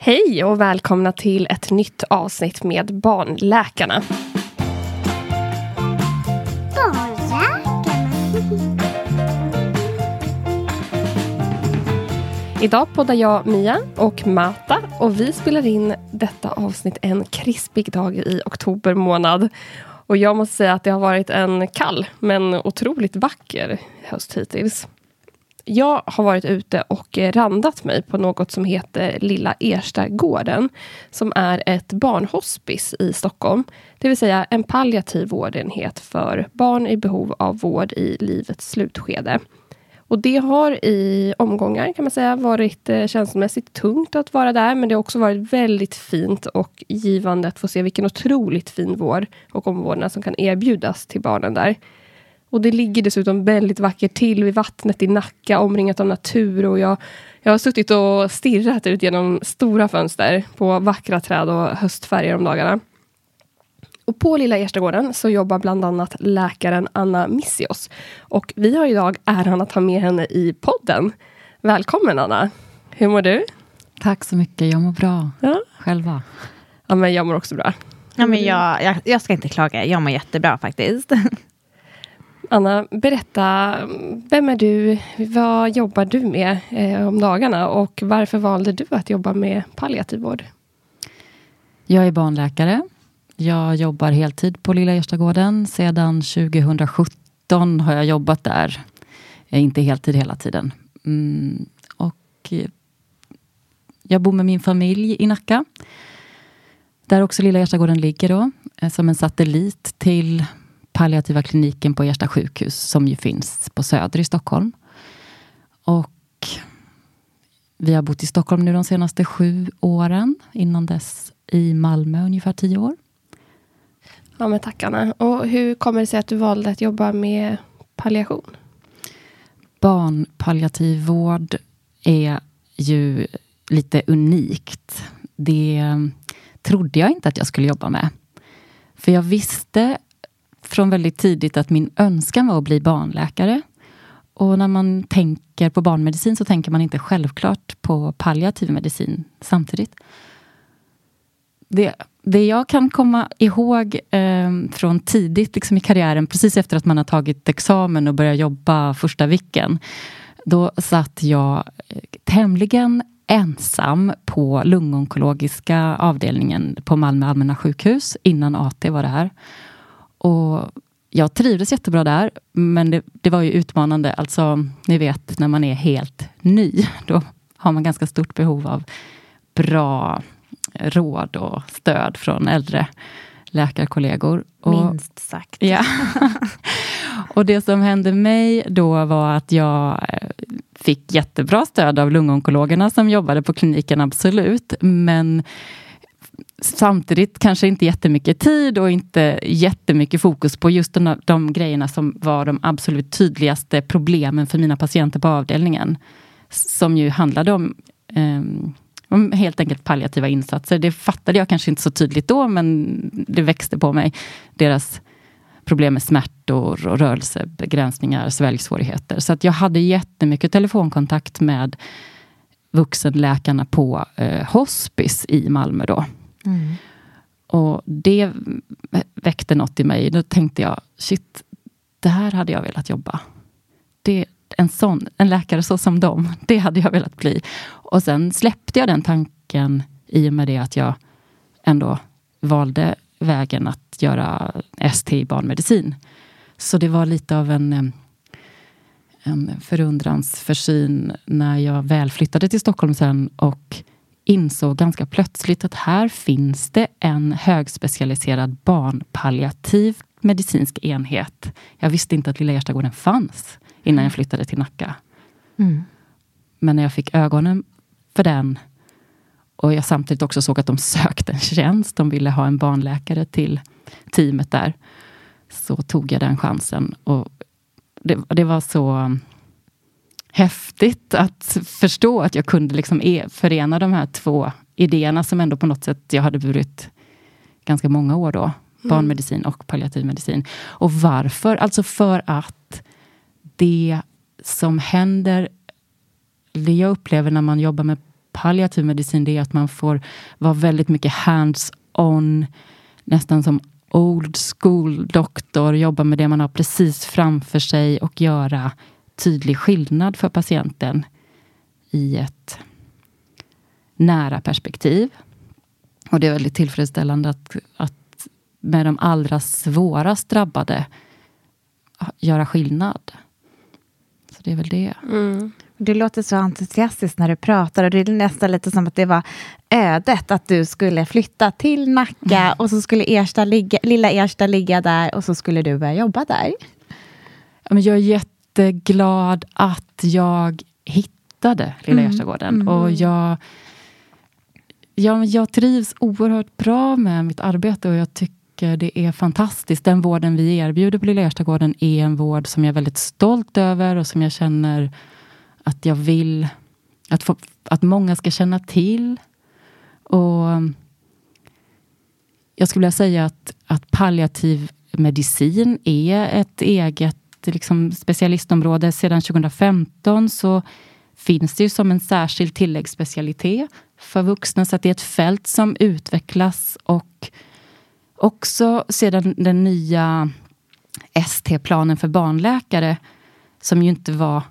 Hej och välkomna till ett nytt avsnitt med Barnläkarna. Idag poddar jag Mia och Mata och vi spelar in detta avsnitt en krispig dag i oktober månad. Och jag måste säga att det har varit en kall men otroligt vacker höst hittills. Jag har varit ute och randat mig på något som heter Lilla Erstagården som är ett barnhospice i Stockholm. Det vill säga en palliativ vårdenhet för barn i behov av vård i livets slutskede. Och det har i omgångar kan man säga varit eh, känslomässigt tungt att vara där, men det har också varit väldigt fint och givande att få se vilken otroligt fin vård och omvårdnad som kan erbjudas till barnen där. Och det ligger dessutom väldigt vackert till vid vattnet i Nacka, omringat av natur. Och jag, jag har suttit och stirrat ut genom stora fönster på vackra träd och höstfärger om dagarna. Och på Lilla Erstagården så jobbar bland annat läkaren Anna Missios. Och vi har idag äran att ha med henne i podden. Välkommen Anna! Hur mår du? Tack så mycket, jag mår bra. Ja. Själva? Ja, men jag mår också bra. Ja, men jag, jag, jag ska inte klaga, jag mår jättebra faktiskt. Anna, berätta, vem är du? Vad jobbar du med eh, om dagarna och varför valde du att jobba med palliativ vård? Jag är barnläkare. Jag jobbar heltid på Lilla Erstagården. Sedan 2017 har jag jobbat där. Eh, inte heltid hela tiden. Mm, och eh, jag bor med min familj i Nacka. Där också Lilla Erstagården ligger då, eh, som en satellit till palliativa kliniken på Ersta sjukhus som ju finns på Söder i Stockholm. Och vi har bott i Stockholm nu de senaste sju åren. Innan dess i Malmö ungefär tio år. Ja, men tack Anna. Och hur kommer det sig att du valde att jobba med palliation? Barnpalliativ vård är ju lite unikt. Det trodde jag inte att jag skulle jobba med. För jag visste från väldigt tidigt att min önskan var att bli barnläkare. Och när man tänker på barnmedicin så tänker man inte självklart på palliativ medicin samtidigt. Det, det jag kan komma ihåg eh, från tidigt liksom i karriären, precis efter att man har tagit examen och börjat jobba första vicken. Då satt jag eh, tämligen ensam på lungonkologiska avdelningen på Malmö allmänna sjukhus innan AT var det här. Och jag trivdes jättebra där, men det, det, var ju utmanande. Alltså, ni vet när man är helt ny, då har man ganska stort behov av bra råd och stöd från äldre läkarkollegor. Och, Minst sagt. Ja. och det som hände mig då var att jag eh, fick jättebra stöd av lungonkologerna som jobbade på kliniken, absolut. Men samtidigt kanske inte jättemycket tid och inte jättemycket fokus på just de, de grejerna som var de absolut tydligaste problemen för mina patienter på avdelningen. Som ju handlade om, eh, om helt enkelt palliativa insatser. Det fattade jag kanske inte så tydligt då, men det växte på mig. Deras problem med smärtor och rörelsebegränsningar, sväljsvårigheter. Så att jag hade jättemycket telefonkontakt med vuxenläkarna på eh, hospice i Malmö då. Mm. Och det väckte något i mig. Då tänkte jag, shit, det här hade jag velat jobba. Det, en sån, en läkare så som dem, det hade jag velat bli. Och sen släppte jag den tanken i och med det att jag ändå valde vägen att göra ST i barnmedicin. Så det var lite av en, en förundrans försyn när jag väl flyttade till Stockholm sen och insåg ganska plötsligt att här finns det en högspecialiserad barnpalliativ medicinsk enhet. Jag visste inte att Lilla Erstagården fanns innan jag flyttade till Nacka. Mm. Men när jag fick ögonen för den och jag samtidigt också såg att de sökte en tjänst, de ville ha en barnläkare till teamet där, så tog jag den chansen. Och det, det var så häftigt att förstå att jag kunde liksom e förena de här två idéerna som ändå på något sätt jag hade burit ganska många år då. Mm. Barnmedicin och palliativ medicin. Och varför? Alltså för att det som händer, det jag upplever när man jobbar med palliativ medicin det är att man får vara väldigt mycket hands-on, nästan som old school doktor, jobba med det man har precis framför sig och göra tydlig skillnad för patienten i ett nära perspektiv. Och det är väldigt tillfredsställande att, att med de allra svårast drabbade göra skillnad. Så det är väl det. Mm. Du låter så entusiastisk när du pratar och det är nästan lite som att det var ödet att du skulle flytta till Nacka mm. och så skulle Ersta ligga, lilla Ersta ligga där och så skulle du börja jobba där. jag är jätteglad att jag hittade Lilla mm. Erstagården mm. och jag Ja, jag trivs oerhört bra med mitt arbete och jag tycker det är fantastiskt. Den vården vi erbjuder på Lilla Erstagården är en vård som jag är väldigt stolt över och som jag känner att jag vill att, få, att många ska känna till. Och Jag skulle vilja säga att, att palliativ medicin är ett eget liksom, specialistområde. Sedan 2015 så finns det ju som en särskild tilläggsspecialitet för vuxna. Så att det är ett fält som utvecklas och också sedan den nya ST-planen för barnläkare som ju inte var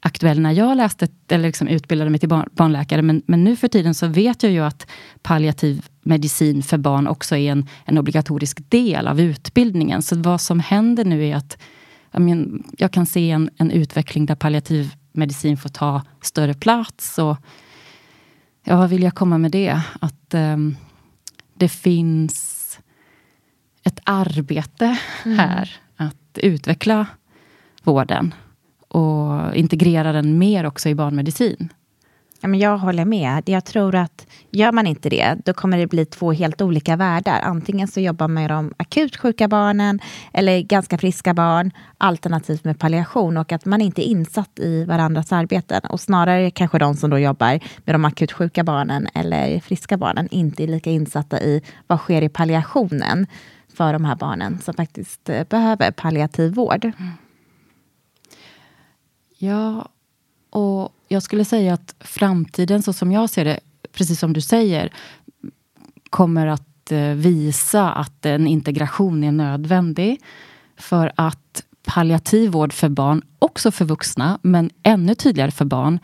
aktuell när jag läste eller liksom utbildade mig till barnläkare. Men, men nu för tiden så vet jag ju att palliativ medicin för barn också är en, en obligatorisk del av utbildningen. Så vad som händer nu är att jag, men, jag kan se en, en utveckling där palliativ medicin får ta större plats. Och, ja, vad vill jag komma med det? Att um, det finns ett arbete mm. här att utveckla vården och integrera den mer också i barnmedicin. Ja, men jag håller med. Jag tror att gör man inte det, då kommer det bli två helt olika världar. Antingen så jobbar man med de akut sjuka barnen eller ganska friska barn, alternativt med palliation och att man inte är insatt i varandras arbeten. Och snarare kanske de som då jobbar med de akut sjuka barnen eller friska barnen inte är lika insatta i vad sker i palliationen för de här barnen som faktiskt eh, behöver palliativ vård. Ja, och jag skulle säga att framtiden, så som jag ser det, precis som du säger, kommer att eh, visa att en integration är nödvändig. För att palliativ vård för barn, också för vuxna, men ännu tydligare för barn,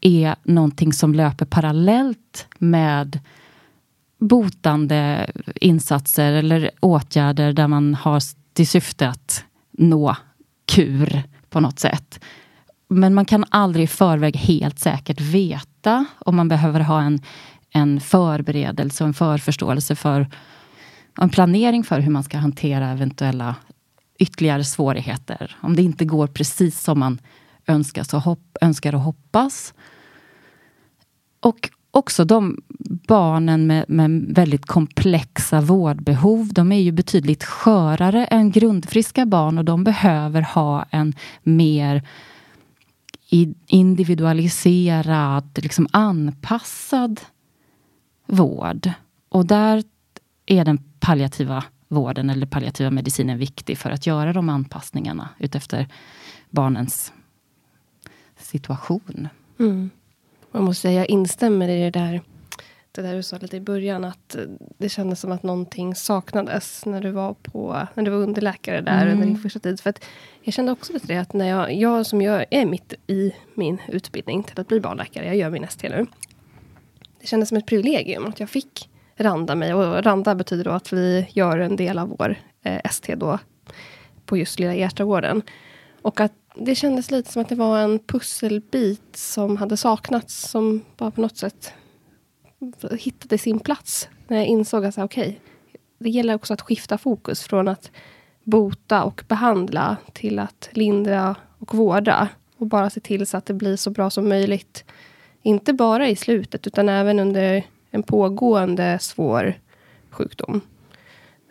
är någonting som löper parallellt med botande insatser eller åtgärder där man har till syfte att nå kur på något sätt. Men man kan aldrig i förväg helt säkert veta om man behöver ha en, en förberedelse och en förförståelse för en planering för hur man ska hantera eventuella ytterligare svårigheter. Om det inte går precis som man önskar, och hopp, önskar och hoppas. Och också de barnen med, med, väldigt komplexa vårdbehov, de är ju betydligt skörare än grundfriska barn och de behöver ha en mer individualiserad, liksom anpassad vård. Och där är den palliativa vården eller palliativa medicinen viktig för att göra de anpassningarna utefter barnens situation. Mm. Man måste säga, jag instämmer i det där, det där du sa lite i början, att det kändes som att någonting saknades när du var, på, när du var underläkare där mm. under din första tid. För att jag kände också lite det, att när jag, jag som jag är mitt i min utbildning till att bli barnläkare, jag gör min ST nu. Det kändes som ett privilegium att jag fick randa mig. Och randa betyder då att vi gör en del av vår eh, ST då på just Lilla Erstagården. Och att det kändes lite som att det var en pusselbit som hade saknats, som bara på något sätt hittade sin plats. När jag insåg att okej, okay, det gäller också att skifta fokus från att bota och behandla till att lindra och vårda. Och bara se till så att det blir så bra som möjligt. Inte bara i slutet, utan även under en pågående svår sjukdom.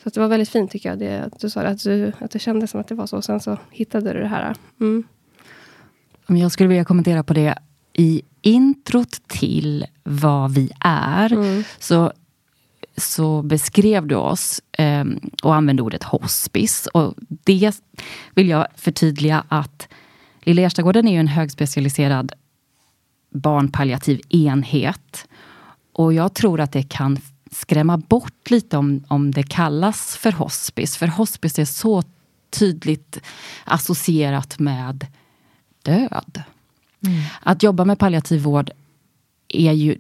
Så det var väldigt fint tycker jag, det, att du sa att, du, att det kändes som att det var så. Sen så hittade du det här. Mm. Jag skulle vilja kommentera på det. I introt till vad vi är, mm. så, så beskrev du oss eh, och använde ordet hospice. Och det vill jag förtydliga att Lilla Erstagården är ju en högspecialiserad barnpalliativ enhet. Och jag tror att det kan skrämma bort lite om, om det kallas för hospice. För hospice är så tydligt associerat med död. Mm. Att jobba med palliativ vård är ju,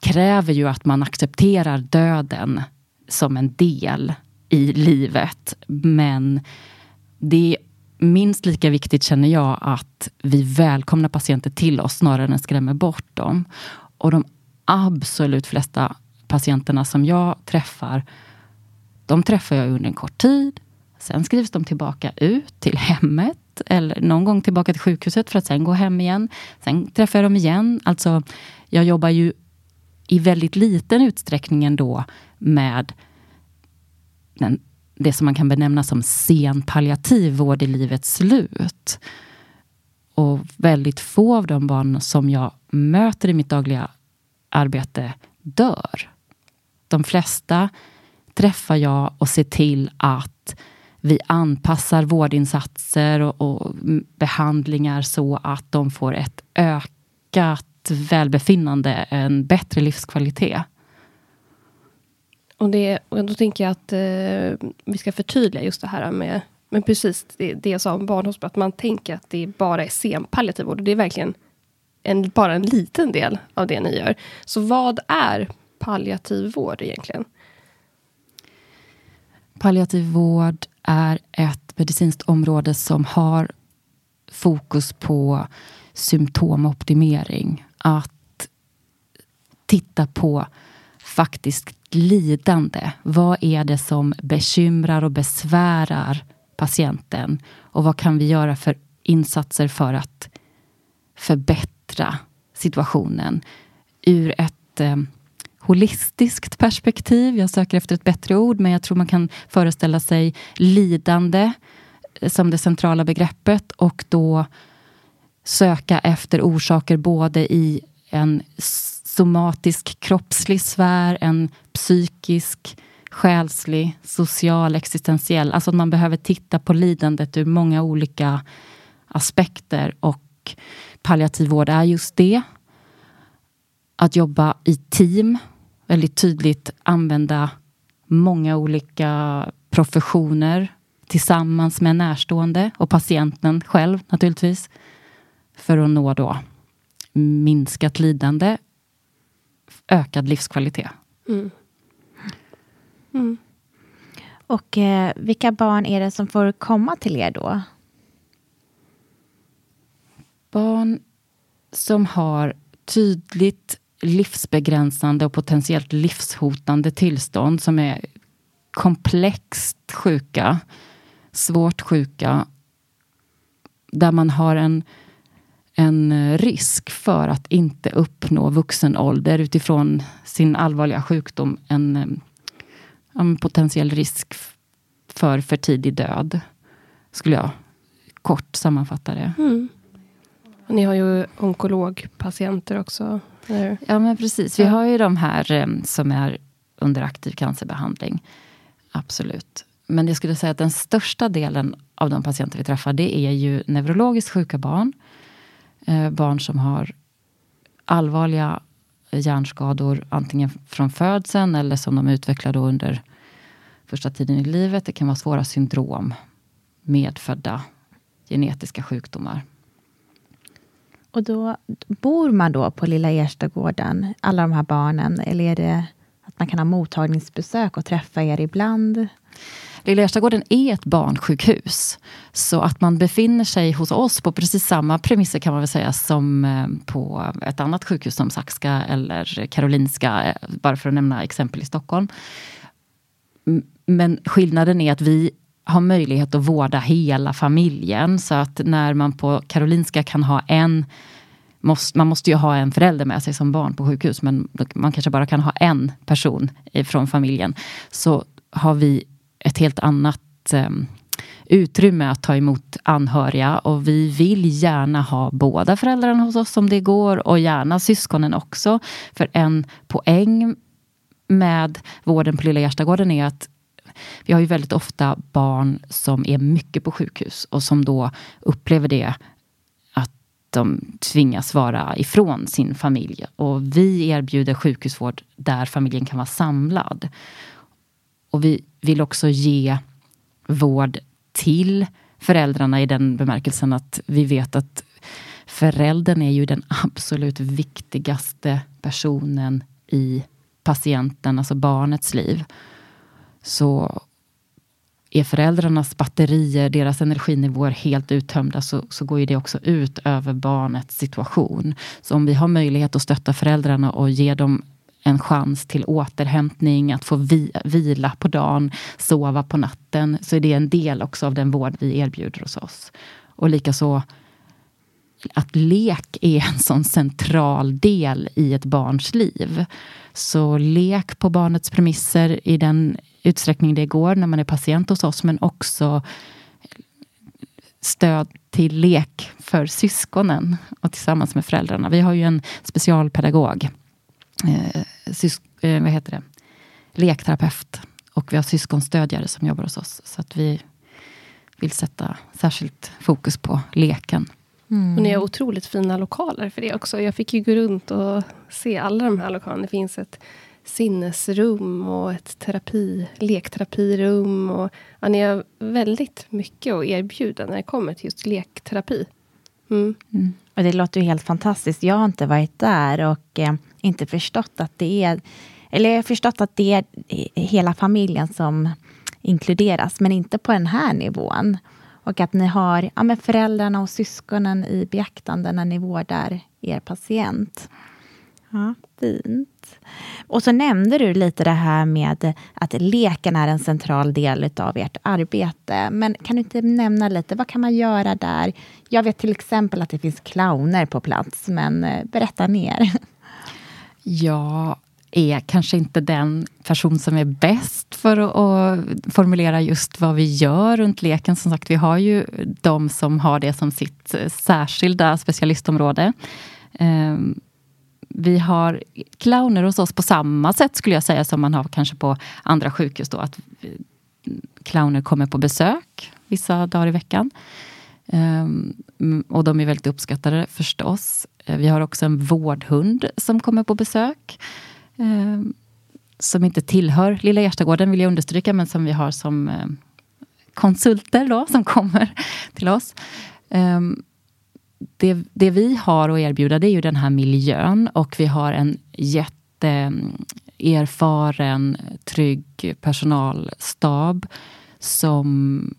kräver ju att man accepterar döden som en del i livet. Men det är minst lika viktigt, känner jag, att vi välkomnar patienter till oss snarare än skrämmer bort dem. Och de absolut flesta patienterna som jag träffar, de träffar jag under en kort tid. Sen skrivs de tillbaka ut till hemmet eller någon gång tillbaka till sjukhuset för att sen gå hem igen. Sen träffar jag dem igen. Alltså, jag jobbar ju i väldigt liten utsträckning ändå med den, det som man kan benämna som sen palliativ vård i livets slut. Och väldigt få av de barn som jag möter i mitt dagliga arbete dör. De flesta träffar jag och ser till att vi anpassar vårdinsatser och, och, behandlingar så att de får ett ökat välbefinnande, en bättre livskvalitet. Och, det, och då tänker jag att eh, vi ska förtydliga just det här med men precis det, det jag sa om barnhospital, att man tänker att det bara är senpalliativ vård. Och det är verkligen en, bara en liten del av det ni gör. Så vad är palliativ vård egentligen? Palliativ vård är ett medicinskt område som har fokus på symptomoptimering. Att titta på faktiskt lidande. Vad är det som bekymrar och besvärar patienten? Och vad kan vi göra för insatser för att förbättra situationen ur ett eh, holistiskt perspektiv. Jag söker efter ett bättre ord, men jag tror man kan föreställa sig lidande eh, som det centrala begreppet och då söka efter orsaker både i en somatisk kroppslig sfär, en psykisk, själslig, social, existentiell. Alltså att man behöver titta på lidandet ur många olika aspekter och palliativ vård är just det. Att jobba i team, väldigt tydligt använda många olika professioner tillsammans med närstående och patienten själv naturligtvis. För att nå då minskat lidande, ökad livskvalitet. Mm. Mm. Och eh, vilka barn är det som får komma till er då? Barn som har tydligt livsbegränsande och potentiellt livshotande tillstånd som är komplext sjuka, svårt sjuka, där man har en, en risk för att inte uppnå vuxen ålder utifrån sin allvarliga sjukdom. En, en potentiell risk för för tidig död, skulle jag kort sammanfatta det. Mm. Ni har ju onkologpatienter också. Ja, men precis. Vi har ju de här um, som är under aktiv cancerbehandling. Absolut. Men jag skulle säga att den största delen av de patienter vi träffar, det är ju neurologiskt sjuka barn. Eh, barn som har allvarliga hjärnskador, antingen från födseln eller som de utvecklar då under första tiden i livet. Det kan vara svåra syndrom, medfödda genetiska sjukdomar. Och då bor man då på Lilla Erstagården, alla de här barnen, eller är det att man kan ha mottagningsbesök och träffa er ibland? Lilla Erstagården är ett barnsjukhus. Så att man befinner sig hos oss på precis samma premisser kan man väl säga som eh, på ett annat sjukhus som Saxka eller Karolinska, eh, bara för att nämna exempel i Stockholm. Men skillnaden är att vi har möjlighet att vårda hela familjen. Så att när man på Karolinska kan ha en man måste ju ha en förälder med sig som barn på sjukhus, men man kanske bara kan ha en person från familjen. Så har vi ett helt annat ehm, utrymme att ta emot anhöriga och vi vill gärna ha båda föräldrarna hos oss om det går och gärna syskonen också. För en poäng med vården på Lilla Gärstagården är att vi har ju väldigt ofta barn som är mycket på sjukhus och som då upplever det att de tvingas vara ifrån sin familj. Och vi erbjuder sjukhusvård där familjen kan vara samlad. Och vi vill också ge vård till föräldrarna i den bemärkelsen att vi vet att föräldern är ju den absolut viktigaste personen i patienten, alltså barnets liv. Så är föräldrarnas batterier, deras energinivåer helt uttömda så, så går ju det också ut över barnets situation. Så om vi har möjlighet att stötta föräldrarna och ge dem en chans till återhämtning, att få vi, vila på dagen, sova på natten, så är det en del också av den vård vi erbjuder hos oss. Och likaså att lek är en sån central del i ett barns liv. Så lek på barnets premisser i den utsträckning det går när man är patient hos oss, men också stöd till lek för syskonen och tillsammans med föräldrarna. Vi har ju en specialpedagog, eh, sys, eh, vad heter det? lekterapeut och vi har syskonstödjare som jobbar hos oss. Så att vi vill sätta särskilt fokus på leken. Mm. Och ni har otroligt fina lokaler för det också. Jag fick ju gå runt och se alla de här lokalerna. Det finns ett sinnesrum och ett terapi, lekterapirum. Och, ja, ni har väldigt mycket att erbjuda när det kommer till just lekterapi. Mm. Mm. Och det låter ju helt fantastiskt. Jag har inte varit där och eh, inte förstått att det är... Eller jag har förstått att det är hela familjen som inkluderas, men inte på den här nivån. Och att ni har ja, föräldrarna och syskonen i beaktande när ni vårdar er patient. Ja, fint. Och så nämnde du lite det här med att leken är en central del av ert arbete. Men kan du inte nämna lite, vad kan man göra där? Jag vet till exempel att det finns clowner på plats, men eh, berätta mer. Jag är kanske inte den person som är bäst för att, formulera just vad vi gör runt leken. Som sagt, vi har ju de som har det som sitt särskilda specialistområde. Ehm, vi har clowner hos oss på samma sätt skulle jag säga som man har kanske på andra sjukhus. Då, att eh, clowner kommer på besök vissa dagar i veckan. Ehm, och de är väldigt uppskattade förstås. Eh, vi har också en vårdhund som kommer på besök. Ehm, som inte tillhör Lilla Gärstagården vill jag understryka, men som vi har som ehm, konsulter då, som kommer till oss det, det vi har att erbjuda det är ju den här miljön och vi har en jätteerfaren, trygg personalstab som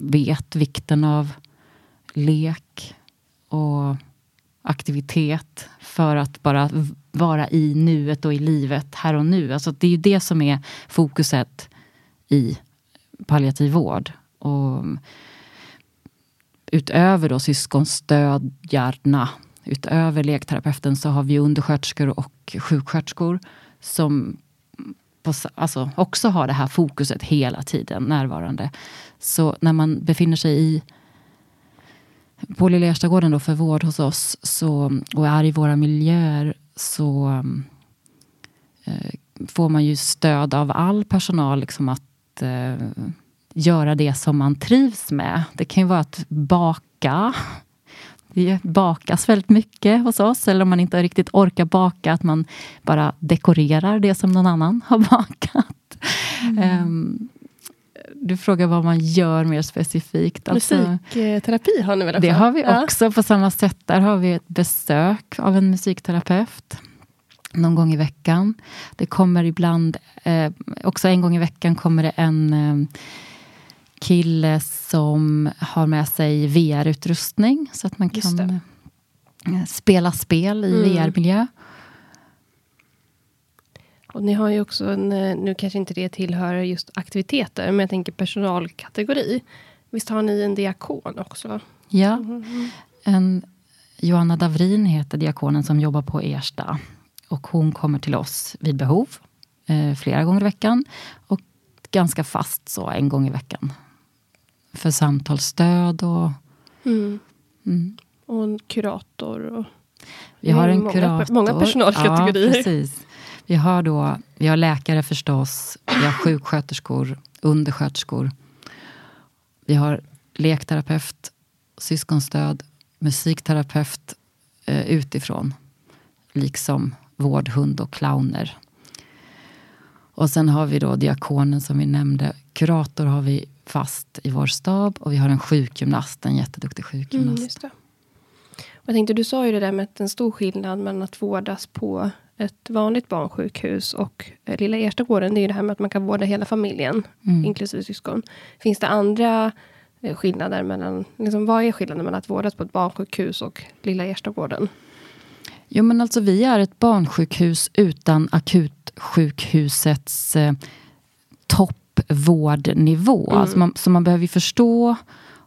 vet vikten av lek och aktivitet för att bara vara i nuet och i livet här och nu. Alltså det är ju det som är fokuset i palliativ vård. Och utöver då syskonstödjarna, utöver lekterapeuten så har vi undersköterskor och sjuksköterskor som på, alltså också har det här fokuset hela tiden närvarande. Så när man befinner sig i på Lilla Erstagården då för vård hos oss så, och är i våra miljöer så eh, får man ju stöd av all personal liksom att eh, göra det som man trivs med. Det kan ju vara att baka. Det bakas väldigt mycket hos oss. Eller om man inte riktigt orkar baka, att man bara dekorerar det som någon annan har bakat. Mm. Um, du frågar vad man gör mer specifikt. Alltså, Musikterapi har ni väl också? Det har vi också ja. på samma sätt. Där har vi ett besök av en musikterapeut någon gång i veckan. Det kommer ibland, eh, också en gång i veckan kommer det en eh, kille som har med sig VR-utrustning så att man kan eh, spela spel i mm. VR-miljö. Och ni har ju också en, eh, nu kanske inte det tillhör just aktiviteter, men jag tänker personalkategori. Visst har ni en diakon också? Ja, mm. en, Johanna Davrin heter diakonen som jobbar på Ersta. Och hon kommer till oss vid behov, eh, flera gånger i veckan. Och ganska fast så, en gång i veckan för samtalsstöd. Och, mm. Mm. och en kurator. Och, vi har en många, kurator. Många personalkategorier. Ja, precis. Vi har, då, vi har läkare förstås, vi har sjuksköterskor, undersköterskor. Vi har lekterapeut, syskonstöd, musikterapeut eh, utifrån. Liksom vårdhund och clowner. Och sen har vi då diakonen som vi nämnde. Kurator har vi fast i vår stab och vi har en sjukgymnast, en jätteduktig sjukgymnast. Mm, jag tänkte, du sa ju det där med att en stor skillnad mellan att vårdas på ett vanligt barnsjukhus och eh, Lilla Erstagården, det är ju det här med att man kan vårda hela familjen, mm. inklusive syskon. Finns det andra eh, skillnader mellan, liksom, vad är skillnaden mellan att vårdas på ett barnsjukhus och Lilla Erstagården? Jo men alltså vi är ett barnsjukhus utan akutsjukhusets eh, toppvårdnivå. Mm. Alltså man, så man behöver förstå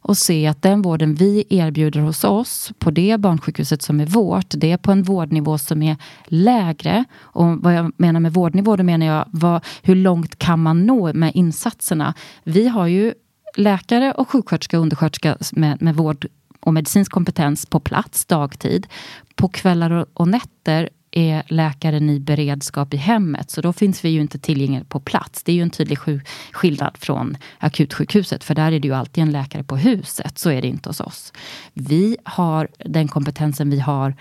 och se att den vården vi erbjuder hos oss på det barnsjukhuset som är vårt, det är på en vårdnivå som är lägre. Och vad jag menar med vårdnivå, då menar jag vad, hur långt kan man nå med insatserna? Vi har ju läkare och sjuksköterska och undersköterska med, med vård och medicinsk kompetens på plats dagtid. På kvällar och nätter är läkaren i beredskap i hemmet. Så då finns vi ju inte tillgängliga på plats. Det är ju en tydlig skillnad från akutsjukhuset. För där är det ju alltid en läkare på huset. Så är det inte hos oss. Vi har den kompetensen vi har.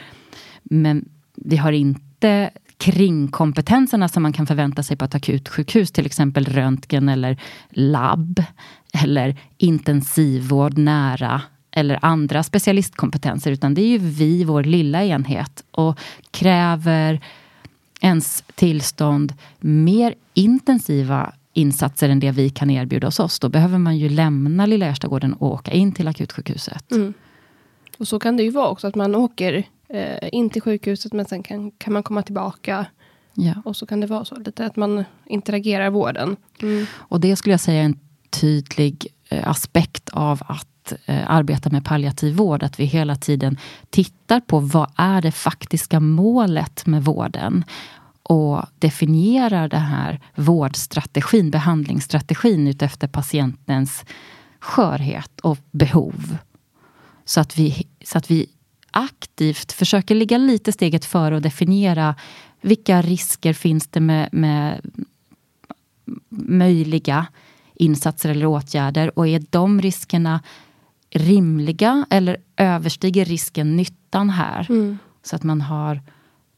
Men vi har inte kringkompetenserna som man kan förvänta sig på ett akutsjukhus. Till exempel röntgen eller labb. Eller intensivvård nära eller andra specialistkompetenser, utan det är ju vi, vår lilla enhet, och kräver ens tillstånd mer intensiva insatser än det vi kan erbjuda hos oss. Då behöver man ju lämna Lilla Erstagården och åka in till akutsjukhuset. Mm. Och så kan det ju vara också, att man åker eh, in till sjukhuset men sen kan, kan man komma tillbaka. Ja. Och så kan det vara så, lite att man interagerar vården. Mm. Och det skulle jag säga är en tydlig eh, aspekt av att eh, arbeta med palliativ vård, att vi hela tiden tittar på vad är det faktiska målet med vården? och definierar den här vårdstrategin, behandlingsstrategin utefter patientens skörhet och behov. Så att, vi, så att vi aktivt försöker ligga lite steget före och definiera vilka risker finns det med, med möjliga insatser eller åtgärder och är de riskerna rimliga eller överstiger risken nyttan här? Mm. Så att man har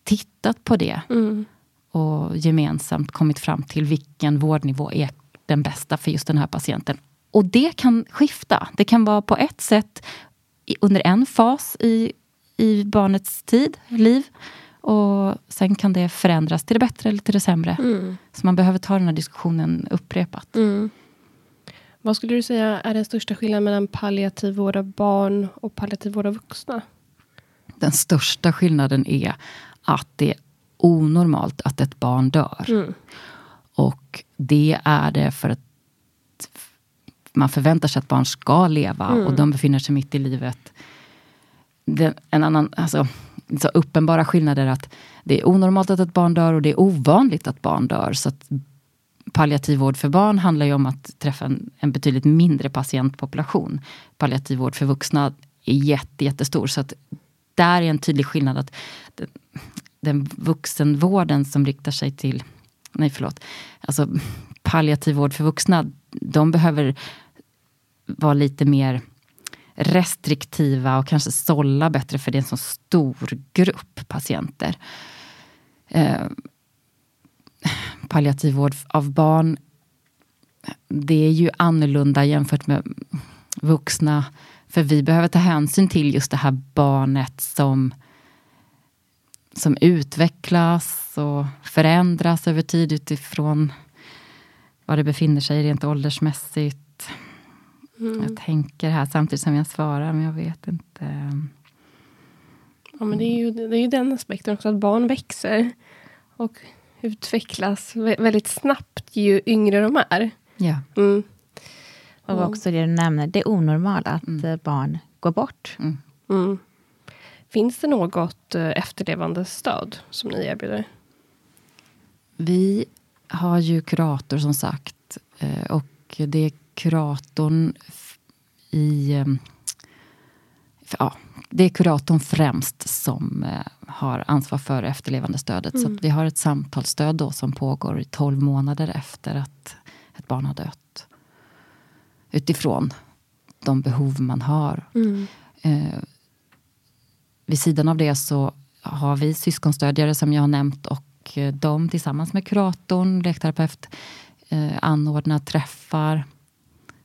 tittat på det mm. och gemensamt kommit fram till vilken vårdnivå är den bästa för just den här patienten. Och det kan skifta. Det kan vara på ett sätt under en fas i, i barnets tid, liv. Och sen kan det förändras till det bättre eller till det sämre. Mm. Så man behöver ta den här diskussionen upprepat. Mm. Vad skulle du säga är den största skillnaden mellan palliativ vård av barn och palliativ vård av vuxna? Den största skillnaden är att det är onormalt att ett barn dör. Mm. Och det är det för att man förväntar sig att barn ska leva mm. och de befinner sig mitt i livet. Det, en annan, alltså, så uppenbara skillnader att det är onormalt att ett barn dör och det är ovanligt att barn dör. Så att palliativ vård för barn handlar ju om att träffa en, en betydligt mindre patientpopulation. Palliativ vård för vuxna är jätte, jättestor. Så att där är en tydlig skillnad att den, den vuxenvården som riktar sig till, nej förlåt, alltså palliativ vård för vuxna, de behöver vara lite mer restriktiva och kanske sålla bättre för det är en så stor grupp patienter. Eh, Palliativ vård av barn, det är ju annorlunda jämfört med vuxna. För vi behöver ta hänsyn till just det här barnet som, som utvecklas och förändras över tid utifrån var det befinner sig rent åldersmässigt. Mm. Jag tänker här samtidigt som jag svarar, men jag vet inte. Ja, men det är ju, det är ju den aspekten också, att barn växer. Och utvecklas väldigt snabbt ju yngre de är. Ja. Mm. Och också det du nämner, det är onormalt att mm. Eh, barn går bort. Mm. mm. Finns det något eh, efterlevande stöd som ni erbjuder? Vi har ju kurator som sagt. Eh, och det är kuratorn i ja, det är kuratorn främst som eh, har ansvar för efterlevandestödet. Mm. Så vi har ett samtalsstöd då som pågår i 12 månader efter att ett barn har dött. Utifrån de behov man har. Mm. Eh, vid sidan av det så har vi syskonstödjare som jag har nämnt och eh, de tillsammans med kuratorn, lekterapeut eh, anordnar träffar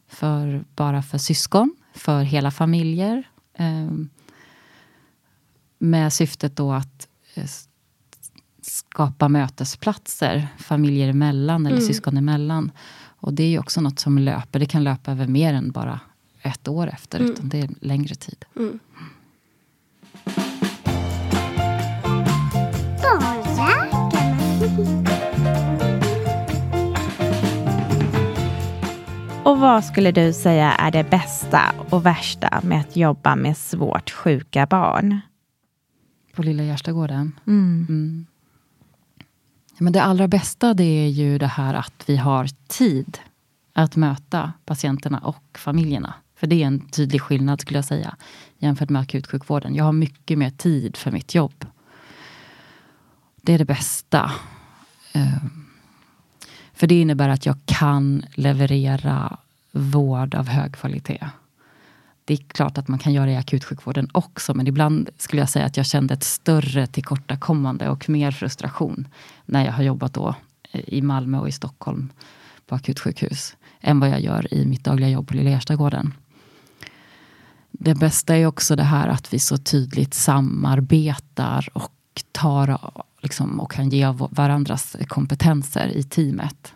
för, bara för syskon, för hela familjer. Eh, med syftet då att eh, skapa mötesplatser familjer emellan eller mm. syskon emellan. Och det är ju också något som löper. Det kan löpa över mer än bara ett år efter, mm. utan det är längre tid. Mm. Och vad skulle du säga är det bästa och värsta med att jobba med svårt sjuka barn? På Lilla Gärstagården? Mm. Mm. Men det allra bästa det är ju det här att vi har tid att möta patienterna och familjerna. För det är en tydlig skillnad skulle jag säga jämfört med akutsjukvården. Jag har mycket mer tid för mitt jobb. Det är det bästa. Ehm, för det innebär att jag kan leverera vård av hög kvalitet. Det är klart att man kan göra det i akutsjukvården också, men ibland skulle jag säga att jag kände ett större tillkortakommande och mer frustration när jag har jobbat då eh, i Malmö och i Stockholm på akutsjukhus, än vad jag gör i mitt dagliga jobb på Lilla Erstagården. Det bästa är också det här att vi så tydligt samarbetar och tar liksom, och kan ge varandras kompetenser i teamet.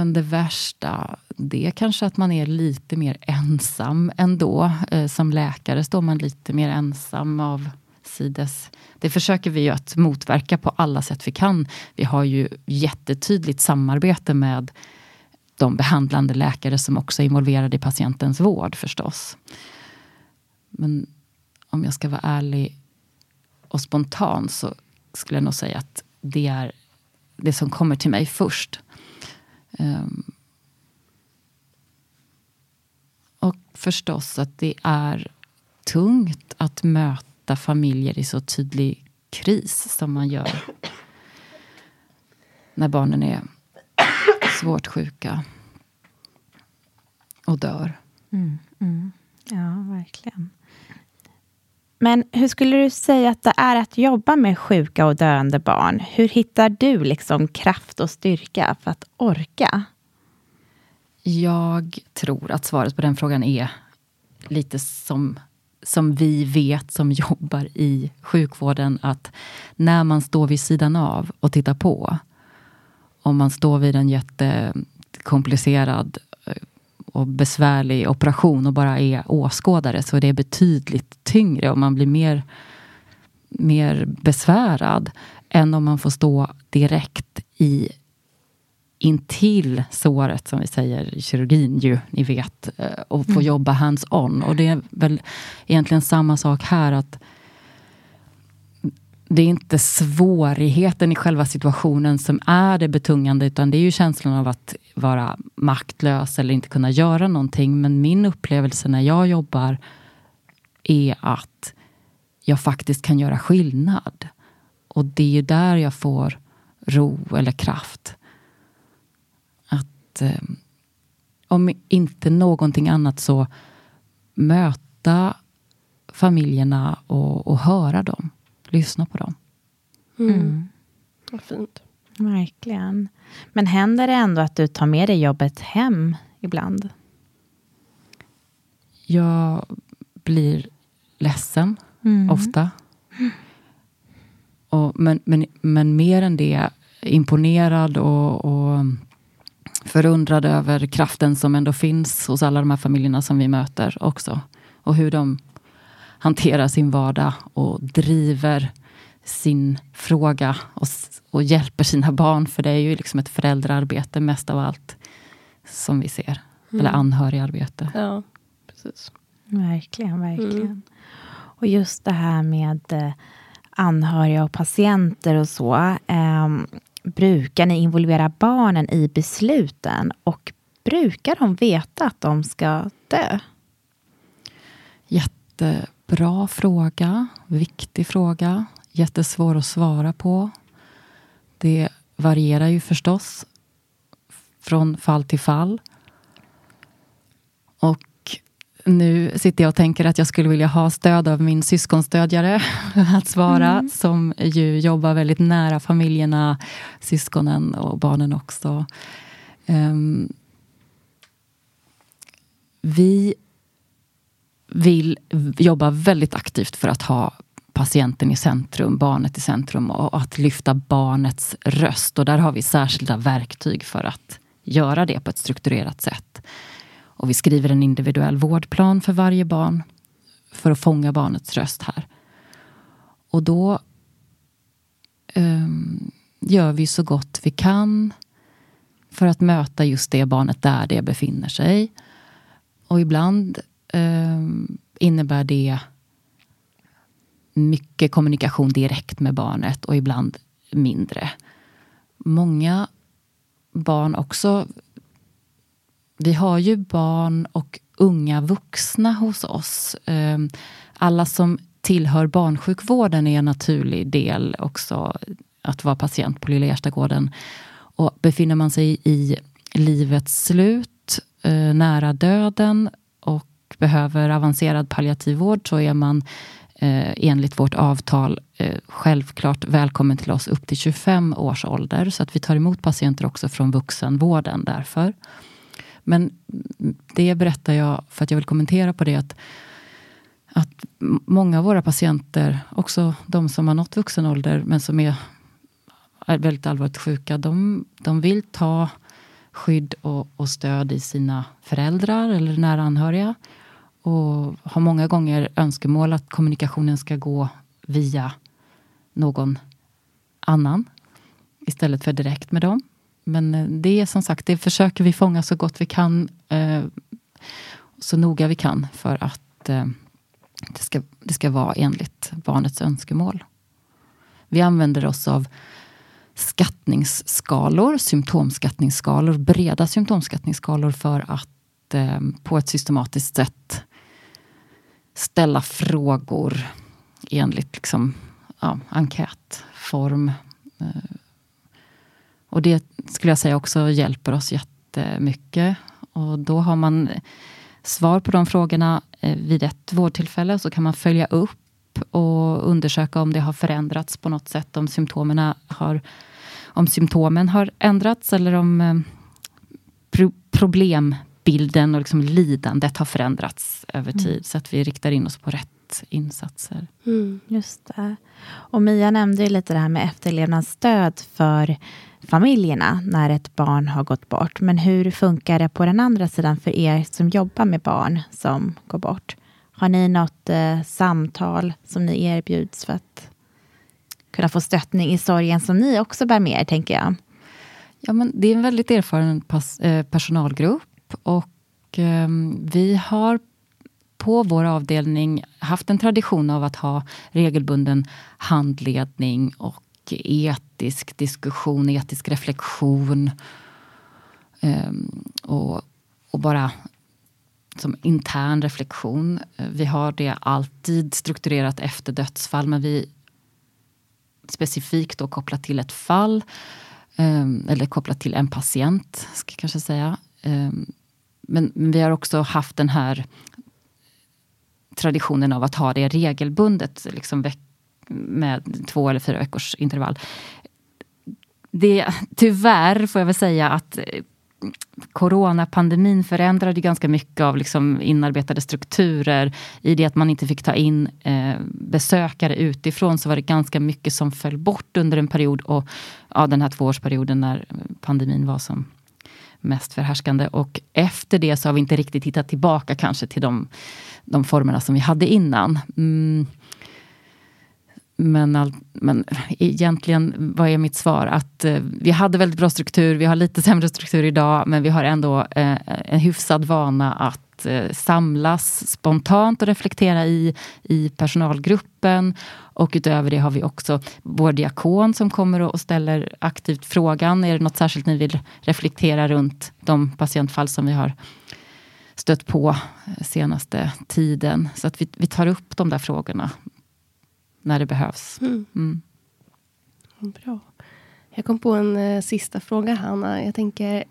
Men det värsta, det är kanske att man är lite mer ensam ändå. Eh, som läkare står man lite mer ensam av sides. Det försöker vi ju att motverka på alla sätt vi kan. Vi har ju jättetydligt samarbete med de behandlande läkare som också är involverade i patientens vård förstås. Men om jag ska vara ärlig och spontan så skulle jag nog säga att det är det som kommer till mig först. Um, och förstås att det är tungt att möta familjer i så tydlig kris som man gör när barnen är svårt sjuka och dör. Mm, mm. Ja, verkligen. Men hur skulle du säga att det är att jobba med sjuka och döende barn? Hur hittar du liksom kraft och styrka för att orka? Jag tror att svaret på den frågan är lite som, som vi vet som jobbar i sjukvården. Att när man står vid sidan av och tittar på. Om man står vid en jättekomplicerad och besvärlig operation och bara är åskådare så är det betydligt tyngre och man blir mer, mer besvärad än om man får stå direkt i intill såret, som vi säger i kirurgin ju, ni vet, eh, och få mm. jobba hands-on. Och det är väl egentligen samma sak här, att det är inte svårigheten i själva situationen som är det betungande, utan det är ju känslan av att vara maktlös eller inte kunna göra någonting. Men min upplevelse när jag jobbar är att jag faktiskt kan göra skillnad. Och det är ju där jag får ro eller kraft. Att eh, om inte någonting annat så möta familjerna och, och höra dem lyssna på dem. Mm. mm. Vad fint. Verkligen. Men händer det ändå att du tar med dig jobbet hem ibland? Jag blir ledsen mm. ofta. Och, men, men, men mer än det, imponerad och, och förundrad över kraften som ändå finns hos alla de här familjerna som vi möter också. Och hur de hanterar sin vardag och driver sin fråga och, och hjälper sina barn. För det är ju liksom ett föräldraarbete mest av allt som vi ser. Mm. Eller anhörigarbete. Ja, precis. Verkligen, verkligen. Mm. Och just det här med eh, anhöriga och patienter och så. Eh, brukar ni involvera barnen i besluten? Och brukar de veta att de ska dö? Jätte Bra fråga, viktig fråga, jättesvår att svara på. Det varierar ju förstås från fall till fall. Och nu sitter jag och tänker att jag skulle vilja ha stöd av min syskonstödjare att svara, mm. som ju jobbar väldigt nära familjerna, syskonen och barnen också. Um, vi vill jobba väldigt aktivt för att ha patienten i centrum, barnet i centrum och att lyfta barnets röst. Och där har vi särskilda verktyg för att göra det på ett strukturerat sätt. Och vi skriver en individuell vårdplan för varje barn för att fånga barnets röst här. Och då um, gör vi så gott vi kan för att möta just det barnet där det befinner sig. Och ibland eh, innebär det mycket kommunikation direkt med barnet och ibland mindre. Många barn också vi har ju barn och unga vuxna hos oss. Ehm, alla som tillhör barnsjukvården är en naturlig del också att vara patient på Lilla Gärstagården. Och befinner man sig i livets slut, eh, nära döden behöver avancerad palliativ vård så är man eh, enligt vårt avtal eh, självklart välkommen till oss upp till 25 års ålder. Så att vi tar emot patienter också från vuxenvården därför. Men det berättar jag för att jag vill kommentera på det att, att många av våra patienter, också de som har nått vuxen ålder men som är, är väldigt allvarligt sjuka, de, de vill ta skydd och, och, stöd i sina föräldrar eller nära anhöriga. Och har många gånger önskemål att kommunikationen ska gå via någon annan istället för direkt med dem. Men eh, det är som sagt, det försöker vi fånga så gott vi kan. Eh, så noga vi kan för att eh, det, ska, det ska vara enligt barnets önskemål. Vi använder oss av skattningsskalor, symptomskattningsskalor, breda symptomskattningsskalor för att eh, på ett systematiskt sätt ställa frågor enligt liksom, ja, enkätform. Eh, och det skulle jag säga också hjälper oss jättemycket. Och då har man svar på de frågorna eh, vid ett vårdtillfälle. Så kan man följa upp och undersöka om det har förändrats på något sätt. Om symptomen har, om symptomen har ändrats eller om eh, pro problembilden och liksom lidandet har förändrats över mm. tid. Mm. Så att vi riktar in oss på rätt insatser. Mm, just det. Och Mia nämnde ju lite det här med efterlevnadsstöd för familjerna när ett barn har gått bort. Men hur funkar det på den andra sidan för er som jobbar med barn som går bort? Har ni något eh, samtal som ni erbjuds för att kunna få stöttning i sorgen som ni också bär med er, tänker jag? Ja, men det är en väldigt erfaren eh, och eh, vi har på vår avdelning haft en tradition av att ha regelbunden handledning och etisk diskussion, etisk reflektion. Eh, och, och bara som intern reflektion. Vi har det alltid strukturerat efter dödsfall men vi specifikt då kopplat till ett fall. Ehm, eller kopplat till en patient, ska jag kanske säga. Ehm, men, men, vi har också haft den här traditionen av att ha det regelbundet. Liksom veck, med två eller fyra veckors intervall. Det, tyvärr får jag väl säga att eh, coronapandemin förändrade ganska mycket av liksom inarbetade strukturer. I det att man inte fick ta in eh, besökare utifrån så var det ganska mycket som föll bort under en period. Och ja, den här tvåårsperioden när eh, pandemin var som mest förhärskande. Och efter det så har vi inte riktigt hittat tillbaka kanske till de, de formerna som vi hade innan. Mm. Men, all, men egentligen, vad är mitt svar? Att eh, vi hade väldigt bra struktur, vi har lite sämre struktur idag, men vi har ändå eh, en hyfsad vana att eh, samlas spontant och reflektera i, i personalgruppen. Och utöver det har vi också vår diakon som kommer och ställer aktivt frågan. Är det något särskilt ni vill reflektera runt de patientfall som vi har stött på senaste tiden? Så att vi, vi tar upp de där frågorna när det behövs. Mm. Mm. Bra. Jag kom på en eh, sista fråga, Hanna. Jag tänker,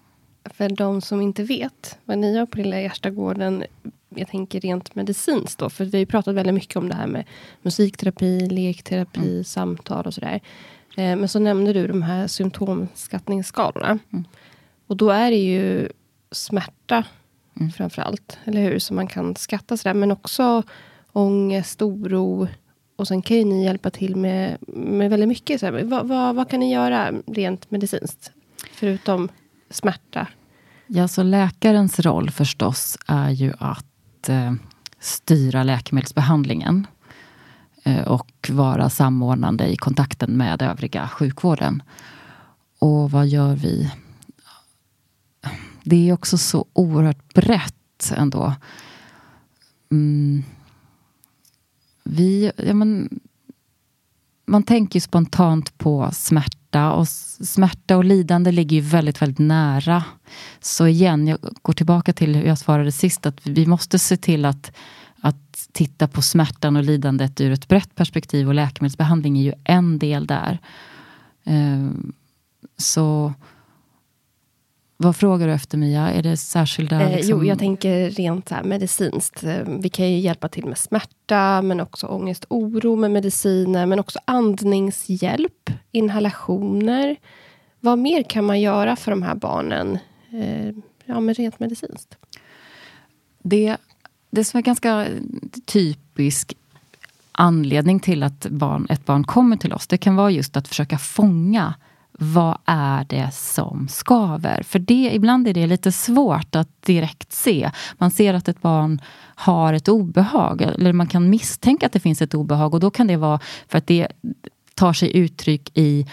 för de som inte vet vad ni gör på Lilla Gärstagården. Jag tänker rent medicinskt då, för vi har ju pratat väldigt mycket om det här med musikterapi, lekterapi, mm. samtal och sådär. Eh, men så nämnde du de här symptomskattningsskalorna. Mm. Och då är det ju smärta mm. framför allt, eller hur? Som man kan skatta sådär, men också ångest, oro. Och sen kan ju ni hjälpa till med, med väldigt mycket. Så vad, vad, vad kan ni göra rent medicinskt? Förutom smärta? Ja, så läkarens roll förstås är ju att eh, styra läkemedelsbehandlingen eh, och vara samordnande i kontakten med övriga sjukvården. Och vad gör vi? Det är också så oerhört brett ändå. Mm. Vi, ja, men, man tänker spontant på smärta och smärta och lidande ligger ju väldigt, väldigt nära. Så igen, jag går tillbaka till hur jag svarade sist, att vi måste se till att, att titta på smärtan och lidandet ur ett brett perspektiv och läkemedelsbehandling är ju en del där. Ehm, så vad frågar du efter Mia? Är det särskilda... Eh, liksom... jo, jag tänker rent här medicinskt. Eh, vi kan ju hjälpa till med smärta, men också ångest, oro med mediciner, men också andningshjälp, inhalationer. Vad mer kan man göra för de här barnen, eh, ja, men rent medicinskt? Det, det som är ganska typisk anledning till att barn, ett barn kommer till oss, det kan vara just att försöka fånga vad är det som skaver? För det, ibland är det lite svårt att direkt se. Man ser att ett barn har ett obehag, eller man kan misstänka att det finns ett obehag och då kan det vara för att det tar sig uttryck i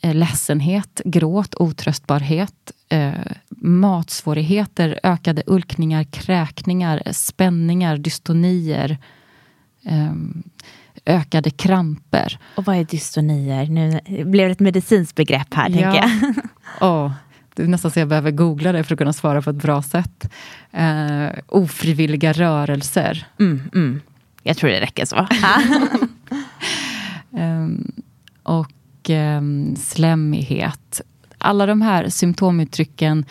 eh, ledsenhet, gråt, otröstbarhet, eh, matsvårigheter, ökade ulkningar, kräkningar, spänningar, dystonier. Eh, ökade kramper. Och vad är dystonier? Nu blev det ett medicinskt begrepp här, ja. tänker jag. oh, det är nästan så jag behöver googla det för att kunna svara på ett bra sätt. Uh, ofrivilliga rörelser. Mm, mm. Jag tror det räcker så. um, och um, slemmighet. Alla de här symptomuttrycken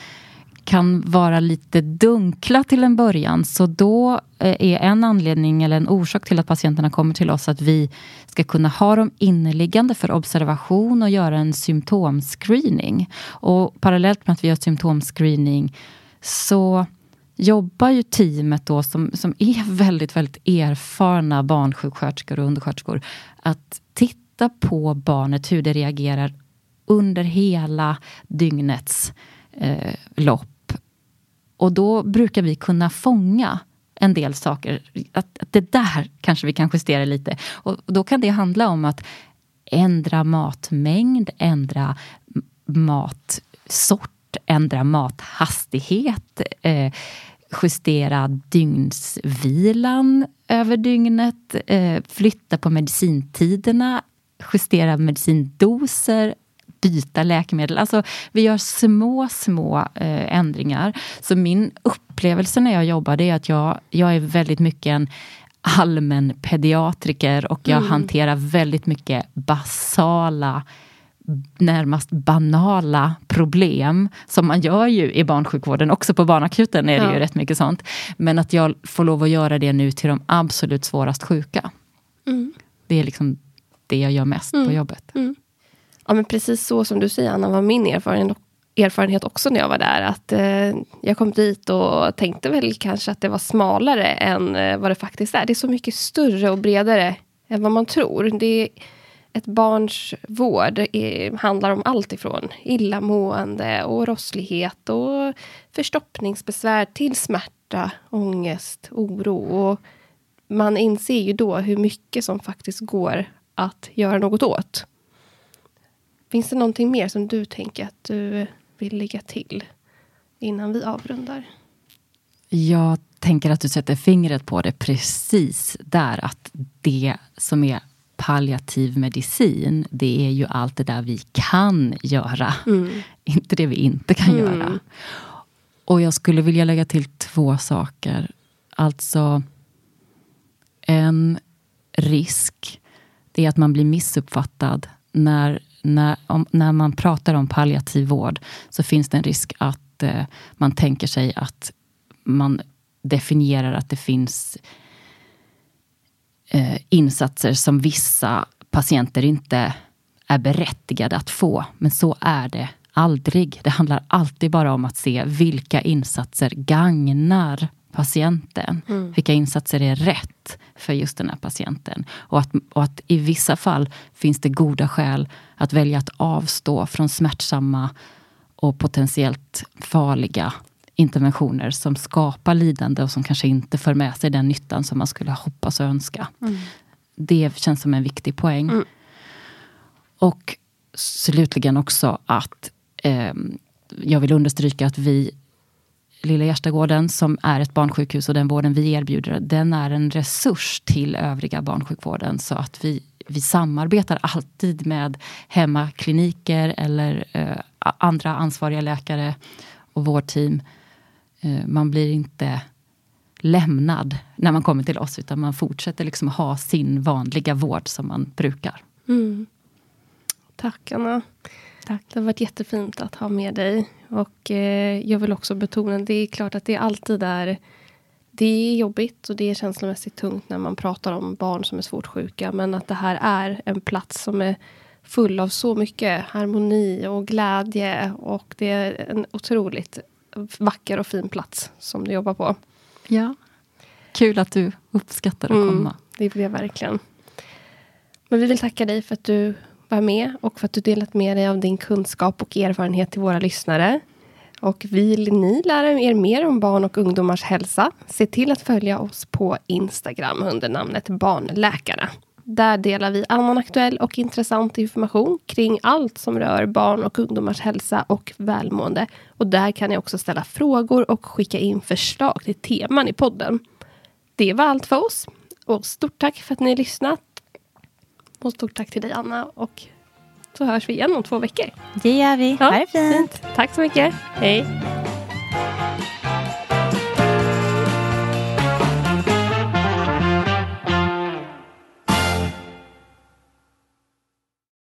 kan vara lite dunkla till en början. Så då eh, är en anledning eller en orsak till att patienterna kommer till oss att vi ska kunna ha dem inneliggande för observation och göra en symptomscreening. Och parallellt med att vi gör symptomscreening så jobbar ju teamet då som, som är väldigt, väldigt erfarna barnsjuksköterskor och undersköterskor att titta på barnet, hur det reagerar under hela dygnets eh, lopp och då brukar vi kunna fånga en del saker. Att, att det där kanske vi kan justera lite. Och då kan det handla om att ändra matmängd, ändra matsort, ändra mathastighet, eh, justera dygnsvilan över dygnet, eh, flytta på medicintiderna, justera medicindoser, byta läkemedel. Alltså, vi gör små, små eh, ändringar. Så min upplevelse när jag jobbar, det är att jag, jag är väldigt mycket en allmän pediatriker och jag mm. hanterar väldigt mycket basala närmast banala problem som man gör ju i barnsjukvården. Också på barnakuten är det ja. ju rätt mycket sånt. Men att jag får lov att göra det nu till de absolut svårast sjuka. Mm. Det är liksom det jag gör mest mm. på jobbet. Mm. Ja, men precis så som du säger, Anna, var min erfarenhet, erfarenhet också när jag var där. Att eh, Jag kom dit och tänkte väl kanske att det var smalare än eh, vad det faktiskt är. Det är så mycket större och bredare än vad man tror. Det är, ett barns vård är, handlar om allt ifrån illamående och rosslighet och förstoppningsbesvär till smärta, ångest, oro. Och man inser ju då hur mycket som faktiskt går att göra något åt. Finns det någonting mer som du tänker att du vill lägga till innan vi avrundar? Jag tänker att du sätter fingret på det precis där. Att det som är palliativ medicin, det är ju allt det där vi kan göra. Mm. Inte det vi inte kan mm. göra. Och jag skulle vilja lägga till två saker. Alltså, en risk, det är att man blir missuppfattad när när, om, när man pratar om palliativ vård så finns det en risk att eh, man tänker sig att man definierar att det finns eh, insatser som vissa patienter inte är berättigade att få. Men så är det aldrig. Det handlar alltid bara om att se vilka insatser gagnar patienten. Mm. Vilka insatser är rätt för just den här patienten. Och att, och att i vissa fall finns det goda skäl att välja att avstå från smärtsamma och potentiellt farliga interventioner som skapar lidande och som kanske inte för med sig den nyttan som man skulle hoppas och önska. Mm. Det känns som en viktig poäng. Mm. Och slutligen också att eh, jag vill understryka att vi Lilla Hjärtagården, som är ett barnsjukhus och den vården vi erbjuder, den är en resurs till övriga barnsjukvården. Så att vi, vi samarbetar alltid med hemmakliniker eller eh, andra ansvariga läkare och vårdteam. Eh, man blir inte lämnad när man kommer till oss utan man fortsätter liksom ha sin vanliga vård som man brukar. Mm. Tack Anna. Tack. Det har varit jättefint att ha med dig. Och eh, jag vill också betona, det är klart att det alltid är det är jobbigt och det är känslomässigt tungt när man pratar om barn som är svårt sjuka. Men att det här är en plats som är full av så mycket harmoni och glädje. Och det är en otroligt vacker och fin plats som du jobbar på. Ja, kul att du uppskattar att mm, komma. Det jag verkligen. Men vi vill tacka dig för att du var med och för att du delat med dig av din kunskap och erfarenhet till våra lyssnare. Och vill ni lära er mer om barn och ungdomars hälsa, se till att följa oss på Instagram under namnet Barnläkarna. Där delar vi annan aktuell och intressant information kring allt som rör barn och ungdomars hälsa och välmående. Och där kan ni också ställa frågor och skicka in förslag till teman i podden. Det var allt för oss. Och stort tack för att ni har lyssnat. Och stort tack till dig Anna och så hörs vi igen om två veckor. Det gör vi. Ja, ha det fint. fint. Tack så mycket. Hej.